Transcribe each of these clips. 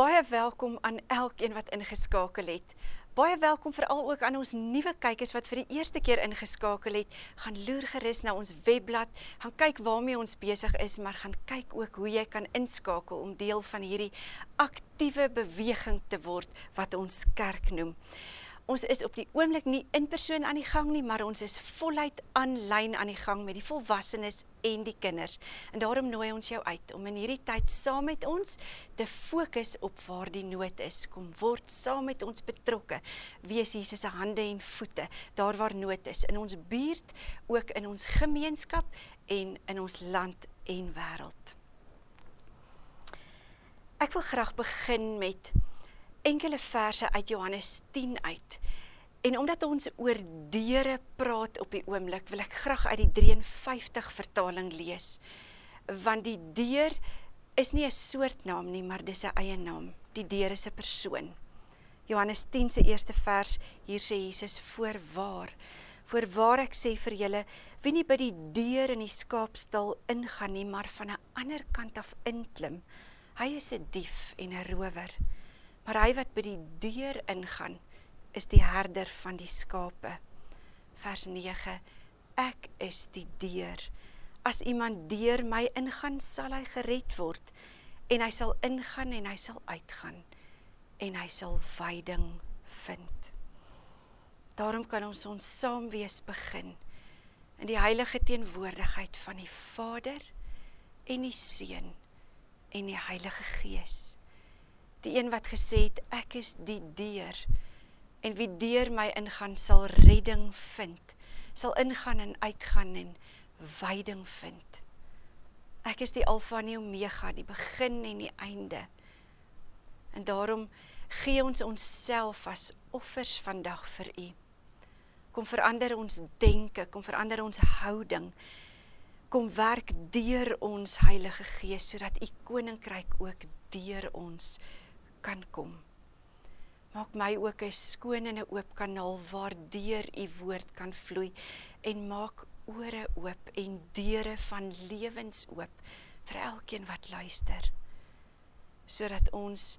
Baie welkom aan elkeen wat ingeskakel het. Baie welkom veral ook aan ons nuwe kykers wat vir die eerste keer ingeskakel het. Gaan loer gerus na ons webblad, gaan kyk waarmee ons besig is, maar gaan kyk ook hoe jy kan inskakel om deel van hierdie aktiewe beweging te word wat ons kerk noem. Ons is op die oomblik nie in persoon aan die gang nie, maar ons is voluit aanlyn aan die gang met die volwassenes en die kinders. En daarom nooi ons jou uit om in hierdie tyd saam met ons te fokus op waar die nood is. Kom word saam met ons betrokke. Wees Jesus se hande en voete daar waar nood is in ons buurt, ook in ons gemeenskap en in ons land en wêreld. Ek wil graag begin met enkele verse uit Johannes 10 uit. En omdat ons oor deure praat op die oomblik, wil ek graag uit die 53 vertaling lees. Want die deur is nie 'n soort naam nie, maar dis 'n eie naam. Die deur is 'n persoon. Johannes 10 se eerste vers, hier sê Jesus: "Voorwaar, voorwaar ek sê vir julle, wie nie by die deur in die skaapstal ingaan nie, maar van 'n ander kant af inklim, hy is 'n dief en 'n rower." Maar hy wat by die deur ingaan, is die herder van die skape. Vers 9: Ek is die deur. As iemand deur my ingaan, sal hy gered word en hy sal ingaan en hy sal uitgaan en hy sal veiding vind. Daarom kan ons ons saam wees begin in die heilige teenwoordigheid van die Vader en die Seun en die Heilige Gees die een wat gesê het ek is die deur en wie deur my ingaan sal redding vind sal ingaan en uitgaan en veiding vind. Ek is die alfa en die omega die begin en die einde. En daarom gee ons onsself as offers vandag vir u. Kom verander ons denke kom verander ons houding. Kom werk deur ons Heilige Gees sodat u koninkryk ook deur ons kan kom. Maak my ook 'n skoon en 'n oop kanaal waardeur u woord kan vloei en maak ore oop en deure van lewens oop vir elkeen wat luister. Sodat ons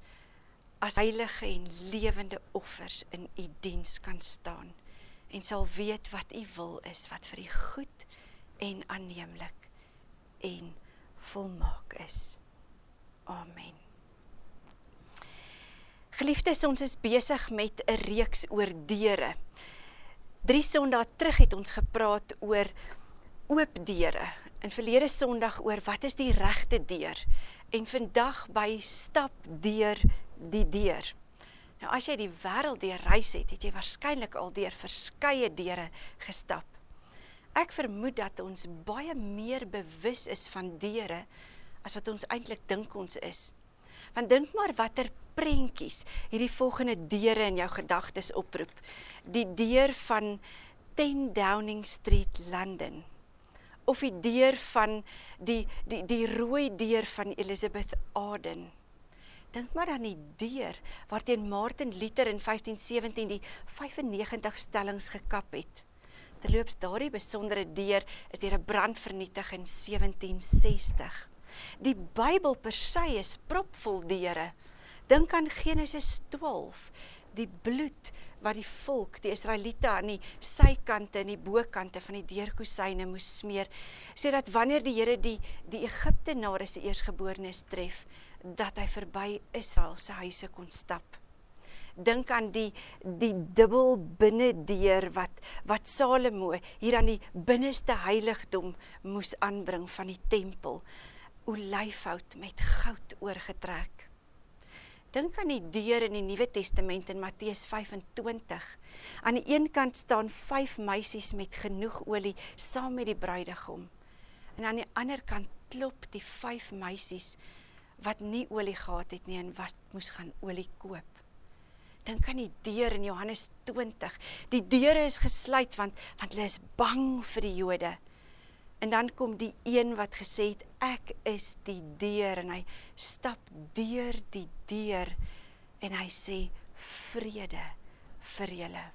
as heilige en lewende offers in u diens kan staan en sal weet wat u wil is wat vir u goed en aanneemlik en volmaak is. Amen. Geliefdes, ons is besig met 'n reeks oor deure. 3 Sondae terug het ons gepraat oor oop deure. En verlede Sondag oor wat is die regte deur? En vandag by stap deur die deur. Nou as jy die wêreld deur reis het, het jy waarskynlik al deur verskeie deure gestap. Ek vermoed dat ons baie meer bewus is van deure as wat ons eintlik dink ons is. Want dink maar watter prentjies hierdie volgende deure in jou gedagtes oproep. Die deur van 10 Downing Street London of die deur van die die die rooi deur van Elizabeth Arden. Dink maar aan die deur waarteen Martin Luther in 1517 die 95 stellings gekap het. Terloops daardie besondere deur is deur 'n brand vernietig in 1760. Die Bybel per se is propvol deure. Dink aan Genesis 12, die bloed wat die volk, die Israeliete aan die sykante en die bokante van die deurkusyne moes smeer, sodat wanneer die Here die die Egiptenare se eersgeborenes tref, dat hy verby Israel se huise kon stap. Dink aan die die dubbel binne deur wat wat Salomo hier aan die binneste heiligdom moes aanbring van die tempel. Olyfhout met goud oorgetrek. Dink aan die deur in die Nuwe Testament in Matteus 25. Aan die een kant staan 5 meisies met genoeg olie saam met die bruidegom. En aan die ander kant klop die 5 meisies wat nie olie gehad het nie en wat moes gaan olie koop. Dink aan die deur in Johannes 20. Die deure is gesluit want want hulle is bang vir die Jode. En dan kom die een wat gesê het ek is die deur en hy stap deur die deur en hy sê vrede vir julle.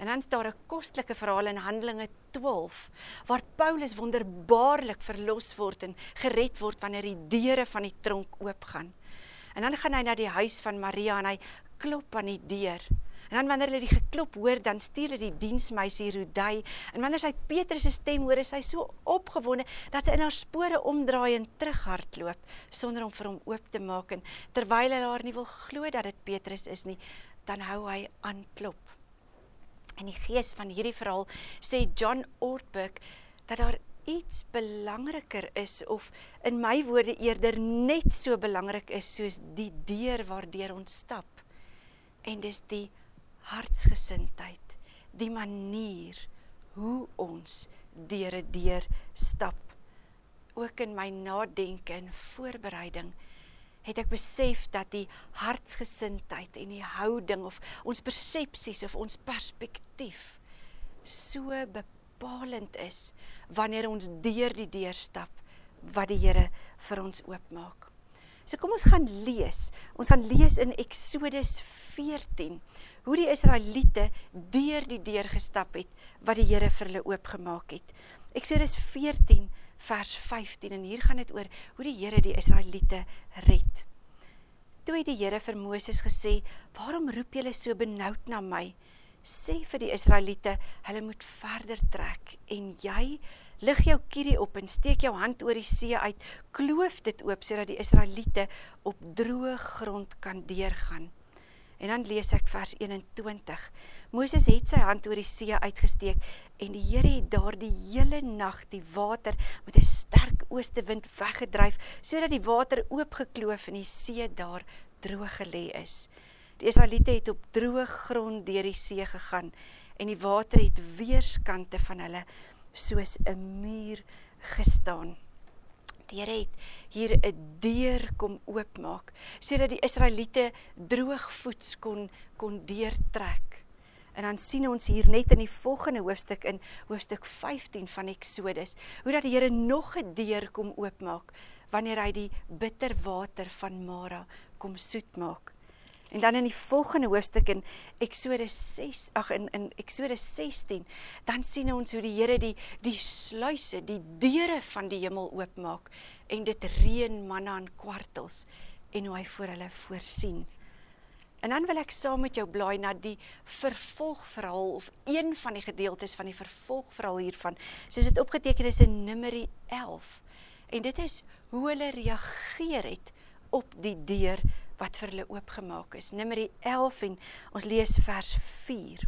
En dan staan daar 'n kostelike verhaal in Handelinge 12 waar Paulus wonderbaarlik verlos word en gered word wanneer die deure van die tronk oopgaan. En dan gaan hy na die huis van Maria en hy klop aan die deur. En dan wanneer hulle die geklop hoor, dan stuur hulle die diensmeisie Rodai. En wanneer sy Petrus se stem hoor, is sy so opgewonde dat sy in haar spore omdraai en terughardloop sonder om vir hom oop te maak en terwyl hy haar nie wil glo dat dit Petrus is nie, dan hou hy aan klop. In die gees van hierdie verhaal sê John Ortberg dat daar iets belangriker is of in my woorde eerder net so belangrik is soos die deur waardeur ons stap. En dis die hartsgesindheid, die manier hoe ons deur 'n deur stap. Ook in my nadenke en voorbereiding het ek besef dat die hartsgesindheid en die houding of ons persepsies of ons perspektief so bepalend is wanneer ons deur die deur stap wat die Here vir ons oopmaak. So kom ons gaan lees. Ons gaan lees in Eksodus 14 hoe die Israeliete deur die deur gestap het wat die Here vir hulle oopgemaak het. Eksodus 14 vers 15 en hier gaan dit oor hoe die Here die Israeliete red. Toe het die Here vir Moses gesê: "Waarom roep julle so benoud na my? Sê vir die Israeliete, hulle moet verder trek en jy lig jou kierie op en steek jou hand oor die see uit, kloof dit oop sodat die Israeliete op droë grond kan deurgaan." En dan lees ek vers 21. Moses het sy hand oor die see uitgesteek en die Here het daardie hele nag die water met 'n sterk oostewind weggedryf sodat die water oopgekloof en die see daar droog gelê is. Die Israeliete het op droë grond deur die see gegaan en die water het weerskante van hulle soos 'n muur gestaan. Die Here het hier 'n deur kom oopmaak sodat die Israeliete droogvoets kon kon deurtrek. En dan sien ons hier net in die volgende hoofstuk in hoofstuk 15 van Eksodus hoe dat die Here nog 'n deur kom oopmaak wanneer hy die bitter water van Mara kom soet maak. En dan in die volgende hoofstuk in Eksodus 6, ag in in Eksodus 16, dan sien ons hoe die Here die die sluise, die deure van die hemel oopmaak en dit reën manna in kwartels en hoe hy vir hulle voorsien. En dan wil ek saam met jou blaai na die vervolgverhaal of een van die gedeeltes van die vervolgverhaal hiervan. Soos dit opgeteken is in Numeri 11. En dit is hoe hulle reageer het op die deur wat vir hulle oopgemaak is. Numeri 11 en ons lees vers 4.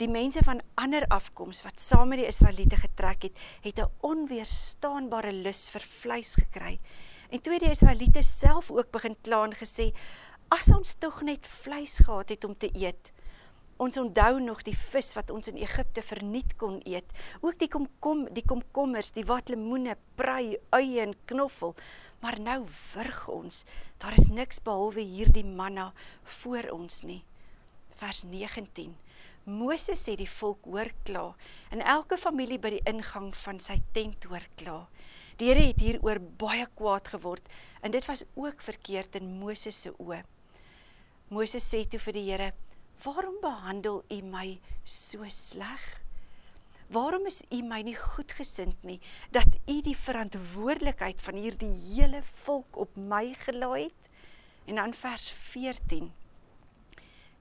Die mense van ander afkoms wat saam met die Israeliete getrek het, het 'n onweerstaanbare lus vir vleis gekry. En toe die Israeliete self ook begin kla en gesê: "As ons tog net vleis gehad het om te eet." Ons onthou nog die vis wat ons in Egipte verniet kon eet. Ook die komkom, die komkommers, die watlemoene, prei, eie en knoffel. Maar nou wurg ons. Daar is niks behalwe hierdie manna voor ons nie. Vers 19. Moses sê die volk hoor kla en elke familie by die ingang van sy tent hoor kla. Die Here het hieroor baie kwaad geword en dit was ook verkeerd in Moses se oë. Moses sê toe vir die Here: "Waarom behandel U my so sleg?" Waarom is u my nie goedgesind nie dat u die verantwoordelikheid van hierdie hele volk op my gelaai het? En dan vers 14.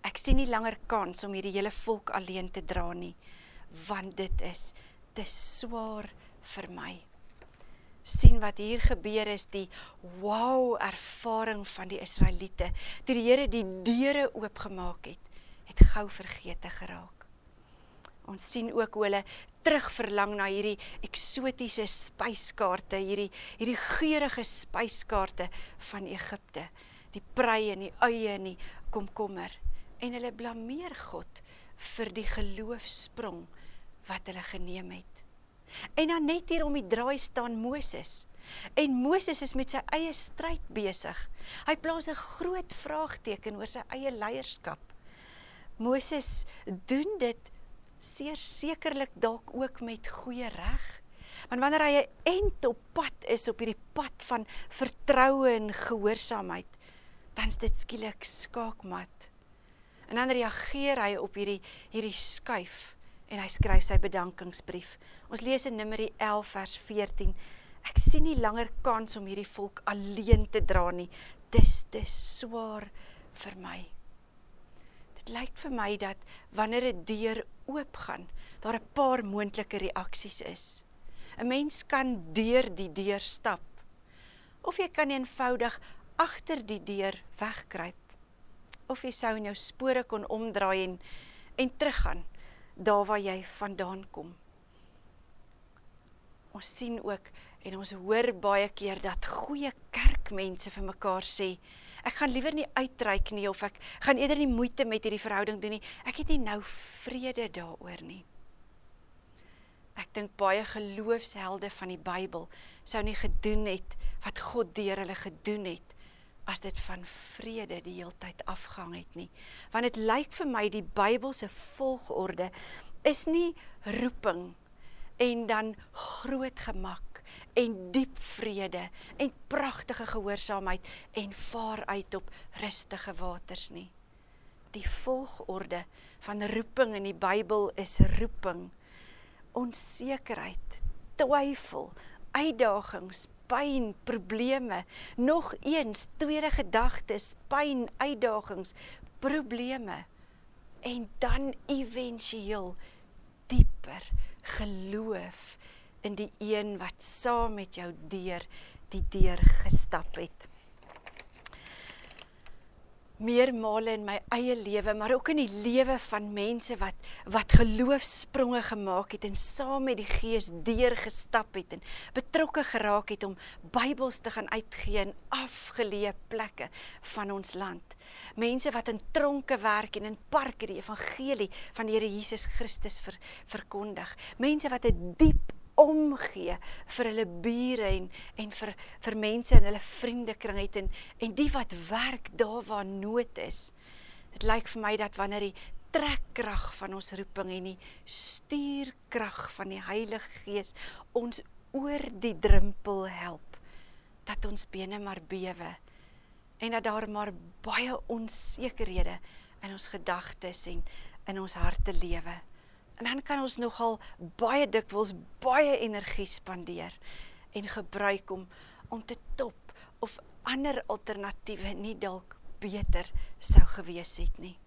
Ek sien nie langer kans om hierdie hele volk alleen te dra nie, want dit is te swaar vir my. sien wat hier gebeur is die wow ervaring van die Israeliete. Toe die Here die deure oopgemaak het, het gou vergete geraak. Ons sien ook hoe hulle terugverlang na hierdie eksotiese spyskaarte, hierdie hierdie geurende spyskaarte van Egipte. Die prei en die eie en die komkommer en hulle blameer God vir die geloofsprong wat hulle geneem het. En dan net hier om die draai staan Moses. En Moses is met sy eie stryd besig. Hy plaas 'n groot vraagteken oor sy eie leierskap. Moses doen dit sekerlik dalk ook met goeie reg. Want wanneer hy 'n end op pad is op hierdie pad van vertroue en gehoorsaamheid, dan is dit skielik skaakmat. En dan reageer hy op hierdie hierdie skuif en hy skryf sy bedankingsbrief. Ons lees in Numeri 11 vers 14. Ek sien nie langer kans om hierdie volk alleen te dra nie. dis te swaar vir my. Dit lyk vir my dat wanneer 'n deur oopgaan, daar 'n paar moontlike reaksies is. 'n Mens kan deur die deur stap of jy kan eenvoudig agter die deur wegkruip. Of jy sou in jou spore kon omdraai en en teruggaan daar waar jy vandaan kom. Ons sien ook en ons hoor baie keer dat goeie kerkmense vir mekaar sê ek gaan liewer nie uitreik nie of ek gaan eerder nie moeite met hierdie verhouding doen nie. Ek het nie nou vrede daaroor nie. Ek dink baie geloofshelde van die Bybel sou nie gedoen het wat God deur hulle gedoen het as dit van vrede die heeltyd afgehang het nie. Want dit lyk vir my die Bybelse volgorde is nie roeping en dan groot gemak en diep vrede en pragtige gehoorsaamheid en vaar uit op rustige waters nie. Die volgorde van roeping in die Bybel is roeping, onsekerheid, twyfel, uitdagings, pyn, probleme, nog eens tweede gedagtes, pyn, uitdagings, probleme en dan éventueel dieper geloof in die een wat saam met jou deur die deur gestap het meer male in my eie lewe, maar ook in die lewe van mense wat wat geloofspronge gemaak het en saam met die Gees deurgestap het en betrokke geraak het om Bybels te gaan uitgee in afgeleë plekke van ons land. Mense wat in tronke werk en in parke die evangelie van die Here Jesus Christus ver, verkondig. Mense wat 'n diep omgee vir hulle bure en en vir vir mense in hulle vriendekring het en en die wat werk daar waar nood is. Dit lyk vir my dat wanneer die trekkrag van ons roeping en die stuurkrag van die Heilige Gees ons oor die drempel help dat ons bene maar bewe en dat daar maar baie onsekerhede in ons gedagtes en in ons harte lewe. En dan kan ons nogal baie dikwels baie energie spandeer en gebruik om om te top of ander alternatiewe nie dalk beter sou gewees het nie.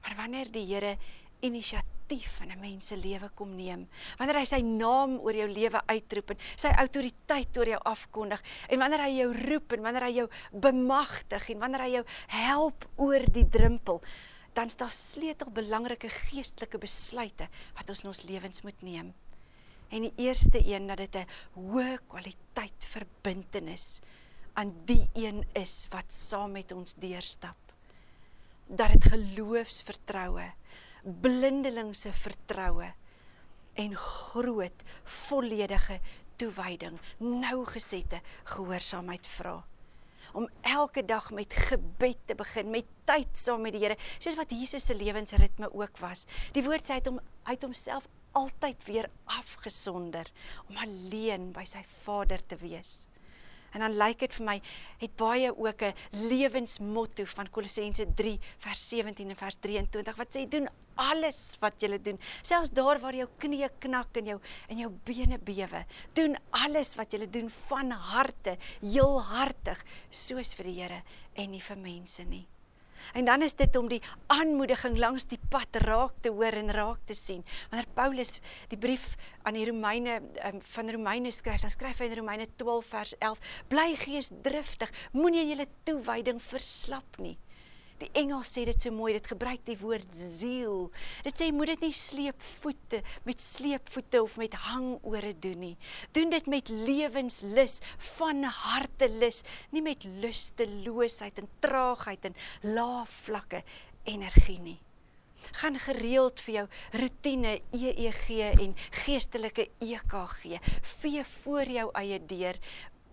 Maar wanneer die Here inisiatief in 'n mens se lewe kom neem, wanneer hy sy naam oor jou lewe uitroep en sy autoriteit oor jou afkondig en wanneer hy jou roep en wanneer hy jou bemagtig en wanneer hy jou help oor die drempel, dan is daar sleutelbelangrike geestelike besluite wat ons in ons lewens moet neem. En die eerste een dat dit 'n hoë kwaliteit verbintenis aan die een is wat saam met ons deurstap. Dat dit geloofsvertroue, blindelingse vertroue en groot volledige toewyding, nougesette gehoorsaamheid vra om elke dag met gebed te begin, met tyd saam met die Here, soos wat Jesus se lewensritme ook was. Die woord sê hy het hom uit homself altyd weer afgesonder om alleen by sy Vader te wees. En dan lyk dit vir my het baie ook 'n lewensmotto van Kolossense 3 vers 17 en vers 23 wat sê doen alles wat jy doen, selfs daar waar jou knie knak en jou en jou bene bewe. Doen alles wat jy doen van harte, heel hartig, soos vir die Here en nie vir mense nie. En dan is dit om die aanmoediging langs die pad raak te hoor en raak te sien. Wanneer Paulus die brief aan die Romeine um, van Romeine skryf, dan skryf hy in Romeine 12 vers 11: Bly geesdriftig, moenie julle toewyding verslap nie. Die Engels sê dit so mooi, dit gebruik die woord ziel. Dit sê moet dit nie sleepvoete met sleepvoete of met hangore doen nie. Doen dit met lewenslus, van harte lus, nie met lusteloosheid en traagheid en lae vlakke energie nie. Gaan gereeld vir jou rotine EEG en geestelike EKG. Vee voor jou eie deur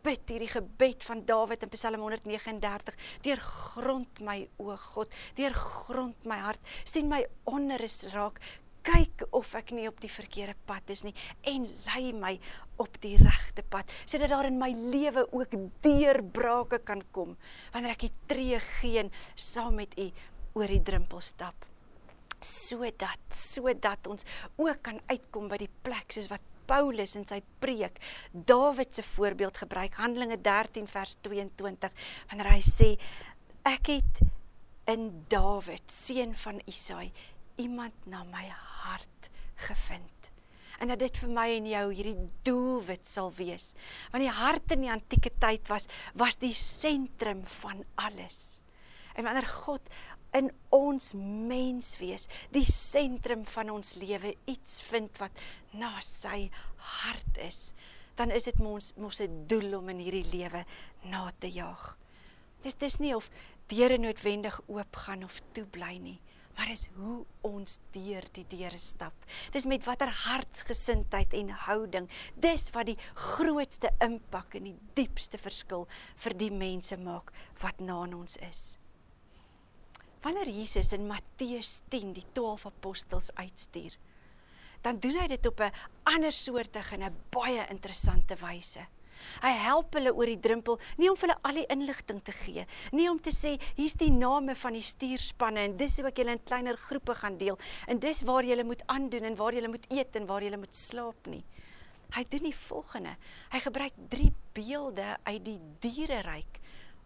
bid hierdie gebed van Dawid in Psalm 139. Deur grond my o God, deur grond my hart, sien my onrus raak. Kyk of ek nie op die verkeerde pad is nie en lei my op die regte pad sodat daar in my lewe ook deurbrake kan kom wanneer ek die tree gee saam met u oor die drempel stap sodat sodat ons ook kan uitkom by die plek soos wat Paulus in sy preek Dawid se voorbeeld gebruik, Handelinge 13 vers 22, wanneer hy sê ek het in Dawid, seun van Isaai, iemand na my hart gevind. En dat dit vir my en jou hierdie doelwit sal wees. Want die hart in die antieke tyd was was die sentrum van alles. En wanneer God in ons mens wees, die sentrum van ons lewe iets vind wat na sy hart is, dan is dit mos mos 'n doel om in hierdie lewe na te jaag. Dis dis nie of deure noodwendig oop gaan of toe bly nie, maar is hoe ons deur die deure stap. Dis met watter hartsgesindheid en houding. Dis wat die grootste impak en die diepste verskil vir die mense maak wat na ons is. Wanneer Jesus in Matteus 10 die 12 apostels uitstuur, dan doen hy dit op 'n ander soortige en 'n baie interessante wyse. Hy help hulle oor die drempel, nie om hulle al die inligting te gee, nie om te sê hier's die name van die stuurspanne en dis hoe ek julle in kleiner groepe gaan deel en dis waar julle moet aandoen en waar julle moet eet en waar julle moet slaap nie. Hy doen die volgende. Hy gebruik drie beelde uit die diereryk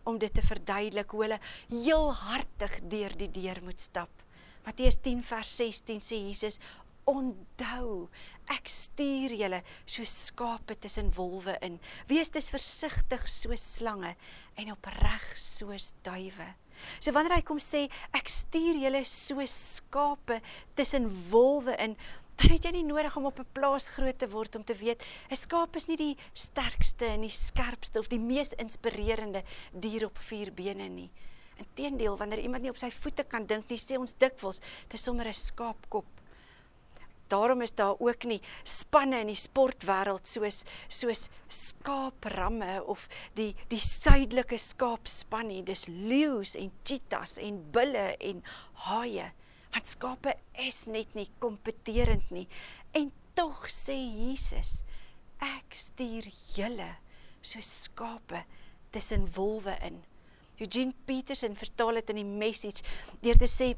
om dit te verduidelik hoe hulle heel hartig deur die deur moet stap. Matteus 10 vers 16 sê Jesus: "Onthou, ek stuur julle so skape tussen wolwe in. Wees dus versigtig soos slange en opreg soos duwe." So wanneer hy kom sê ek stuur julle so skape tussen wolwe in, dan het jy nie nodig om op 'n plaas groot te word om te weet 'n skaap is nie die sterkste en die skerpste of die mees inspirerende dier op vier bene nie. Inteendeel, wanneer iemand nie op sy voete kan dink nie, sê ons dikwels dis sommer 'n skaapkop. Daarom is daar ook nie spanne in die sportwêreld soos soos skaapramme of die die suidelike skaapspan nie. Dis leeu's en cheetahs en bulle en haie. Want skape is net nie kompeterend nie. En tog sê Jesus, ek stuur julle so skape tussen wolwe in. Eugene Peterson vertaal dit in die message deur te sê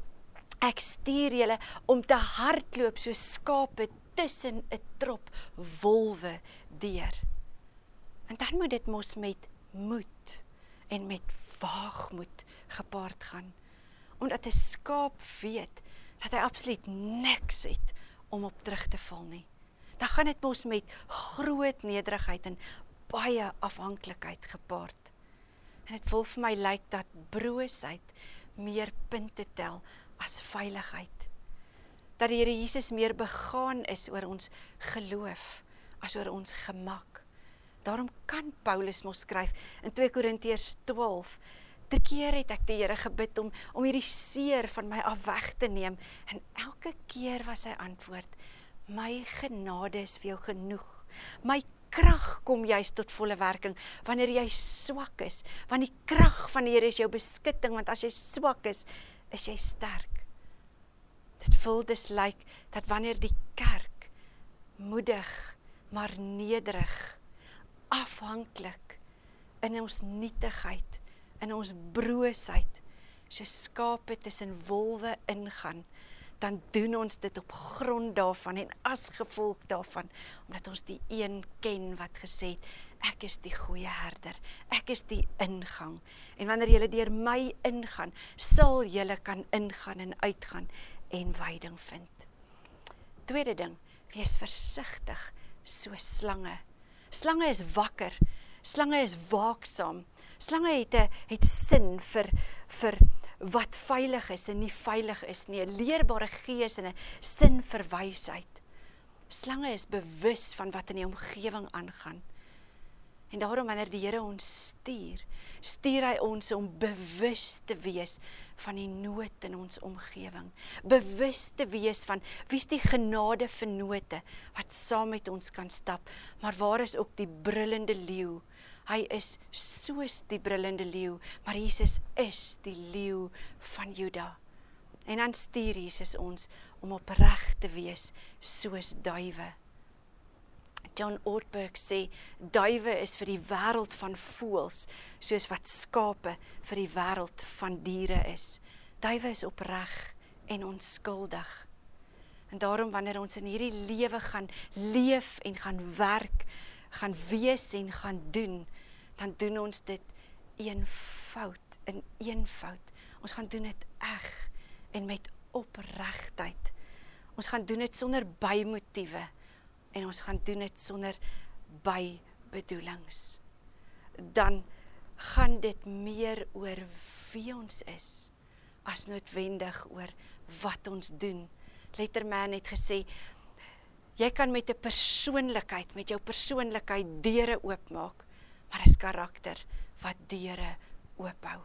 ek stuur julle om te hardloop so skape tussen 'n trop wolwe deur. En dan moet dit mos met moed en met waagmoed gepaard gaan omdat 'n skaap weet dat hy absoluut niks het om op terug te val nie. Dan gaan dit mos met groot nederigheid en baie afhanklikheid gepaard. En dit voel vir my lyk dat broosheid meer punte tel as veiligheid. Dat die Here Jesus meer begaan is oor ons geloof as oor ons gemak. Daarom kan Paulus mos skryf in 2 Korintiërs 12 Drie keer het ek die Here gebid om om hierdie seer van my af weg te neem en elke keer was sy antwoord: "My genade is vir jou genoeg. My krag kom juis tot volle werking wanneer jy swak is, want die krag van die Here is jou beskutting, want as jy swak is, is jy sterk." Dit voel dis lyk like, dat wanneer die kerk moedig, maar nederig, afhanklik in ons nietigheid in ons broosheid so skape tussen wolwe ingaan dan doen ons dit op grond daarvan en as gevolg daarvan omdat ons die een ken wat gesê het ek is die goeie herder. Ek is die ingang. En wanneer jy deur my ingaan sal jy kan ingaan en uitgaan en veiding vind. Tweede ding wees versigtig so slange. Slange is wakker. Slange is waaksaam Slange het 'n het sin vir vir wat veilig is en nie veilig is nie, 'n leerbare gees en 'n sin vir wysheid. Slange is bewus van wat in die omgewing aangaan. En daarom wanneer die Here ons stuur, stuur hy ons om bewus te wees van die nood in ons omgewing. Bewus te wees van wie's die genade vernote wat saam met ons kan stap, maar waar is ook die brullende leeu Hy is soos die brullende leeu, maar Jesus is die leeu van Juda. En dan stuur Jesus ons om opreg te wees soos duwe. John Ortberg sê duwe is vir die wêreld van voëls soos wat skape vir die wêreld van diere is. Duwe is opreg en onskuldig. En daarom wanneer ons in hierdie lewe gaan leef en gaan werk, gaan wees en gaan doen, dan doen ons dit eenvoud, in eenvoud. Ons gaan doen dit eg en met opregtheid. Ons gaan doen dit sonder bymotiewe en ons gaan doen dit sonder bybedoelings. Dan gaan dit meer oor wie ons is as noodwendig oor wat ons doen. Letterman het gesê jy kan met 'n persoonlikheid, met jou persoonlikheid deure oopmaak, maar dis karakter wat deure oophou.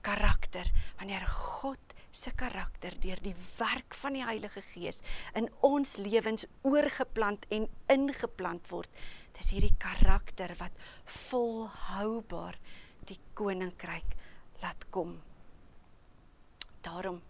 Karakter, wanneer God se karakter deur die werk van die Heilige Gees in ons lewens oorgeplant en ingeplant word, dis hierdie karakter wat volhoubaar die koninkryk laat kom. Daarom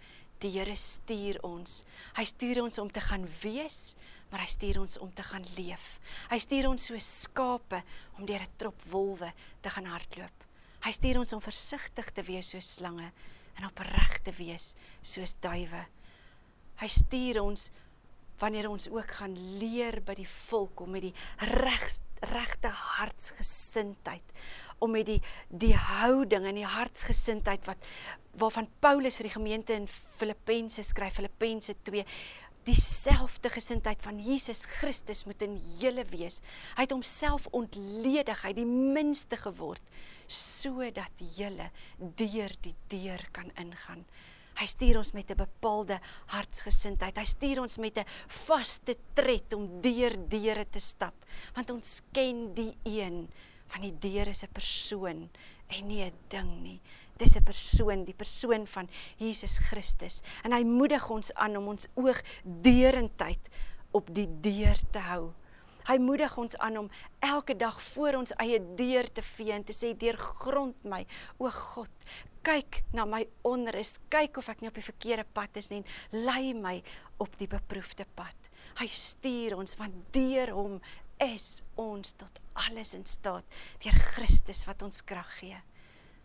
die Here stuur ons. Hy stuur ons om te gaan wees, maar hy stuur ons om te gaan leef. Hy stuur ons so skape om deur 'n trop wolwe te gaan hardloop. Hy stuur ons om versigtig te wees soos slange en opreg te wees soos duwe. Hy stuur ons wanneer ons ook gaan leer by die volk om met die regte hartsgesindheid om met die die houding en die hartsgesindheid wat waarvan Paulus vir die gemeente in Filippense skryf Filippense 2 dieselfde gesindheid van Jesus Christus moet in julle wees. Hy het homself ontledig, hy het die minste geword sodat julle deur die deur kan ingaan. Hy stuur ons met 'n bepaalde hartsgesindheid. Hy stuur ons met 'n vaste tred om deur deure te stap, want ons ken die een van die deur is 'n persoon en nie 'n ding nie. Dis 'n persoon, die persoon van Jesus Christus. En hy moedig ons aan om ons oog deurentyd op die deur te hou. Hy moedig ons aan om elke dag voor ons eie deur te vee en te sê deurgrond my, o God, kyk na my onrus, kyk of ek nie op die verkeerde pad is nie, lei my op die beproefde pad. Hy stuur ons want deur hom is ons tot alles in staat deur Christus wat ons krag gee.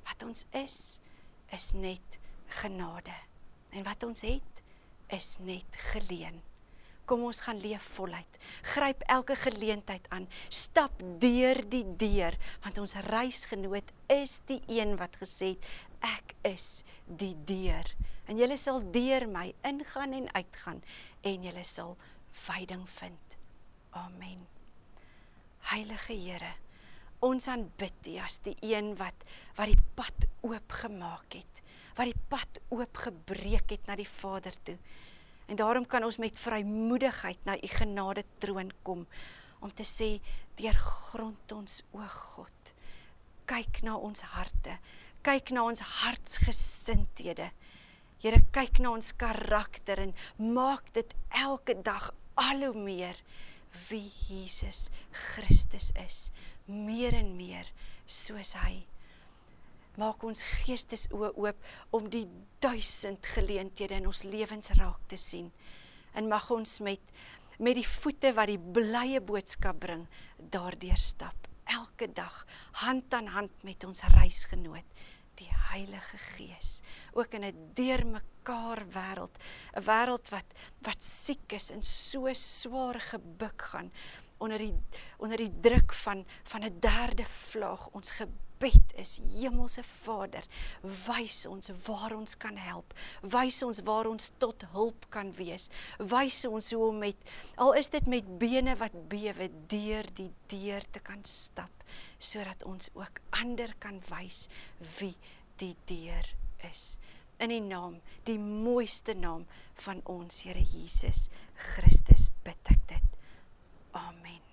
Wat ons is is net genade. En wat ons het is net geleen. Kom ons gaan leef voluit. Gryp elke geleentheid aan. Stap deur die deur want ons reisgenoot is die een wat gesê het ek is die deur. En julle sal deur my ingaan en uitgaan en julle sal veiding vind. Amen. Heilige Here, ons aanbid U as die een wat wat die pad oopgemaak het, wat die pad oopgebreek het na die Vader toe. En daarom kan ons met vrymoedigheid na U genade troon kom om te sê deur grond ons o God. Kyk na ons harte, kyk na ons hartsgesindhede. Here kyk na ons karakter en maak dit elke dag al hoe meer wie Jesus Christus is, meer en meer soos hy. Maak ons geestes oop om die duisend geleenthede in ons lewens raak te sien. En mag ons met met die voete wat die blye boodskap bring, daardeur stap elke dag hand aan hand met ons reisgenoot die Heilige Gees ook in 'n deurmekaar wêreld 'n wêreld wat wat siek is en so swaar gebuk gaan onder die onder die druk van van 'n derde vlaag ons gebed is hemelse Vader wys ons waar ons kan help. Wys ons waar ons tot hulp kan wees. Wys ons hoe om met al is dit met bene wat bewe deur die deur te kan stap sodat ons ook ander kan wys wie die deur is. In die naam die mooiste naam van ons Here Jesus Christus bid ek dit Amen.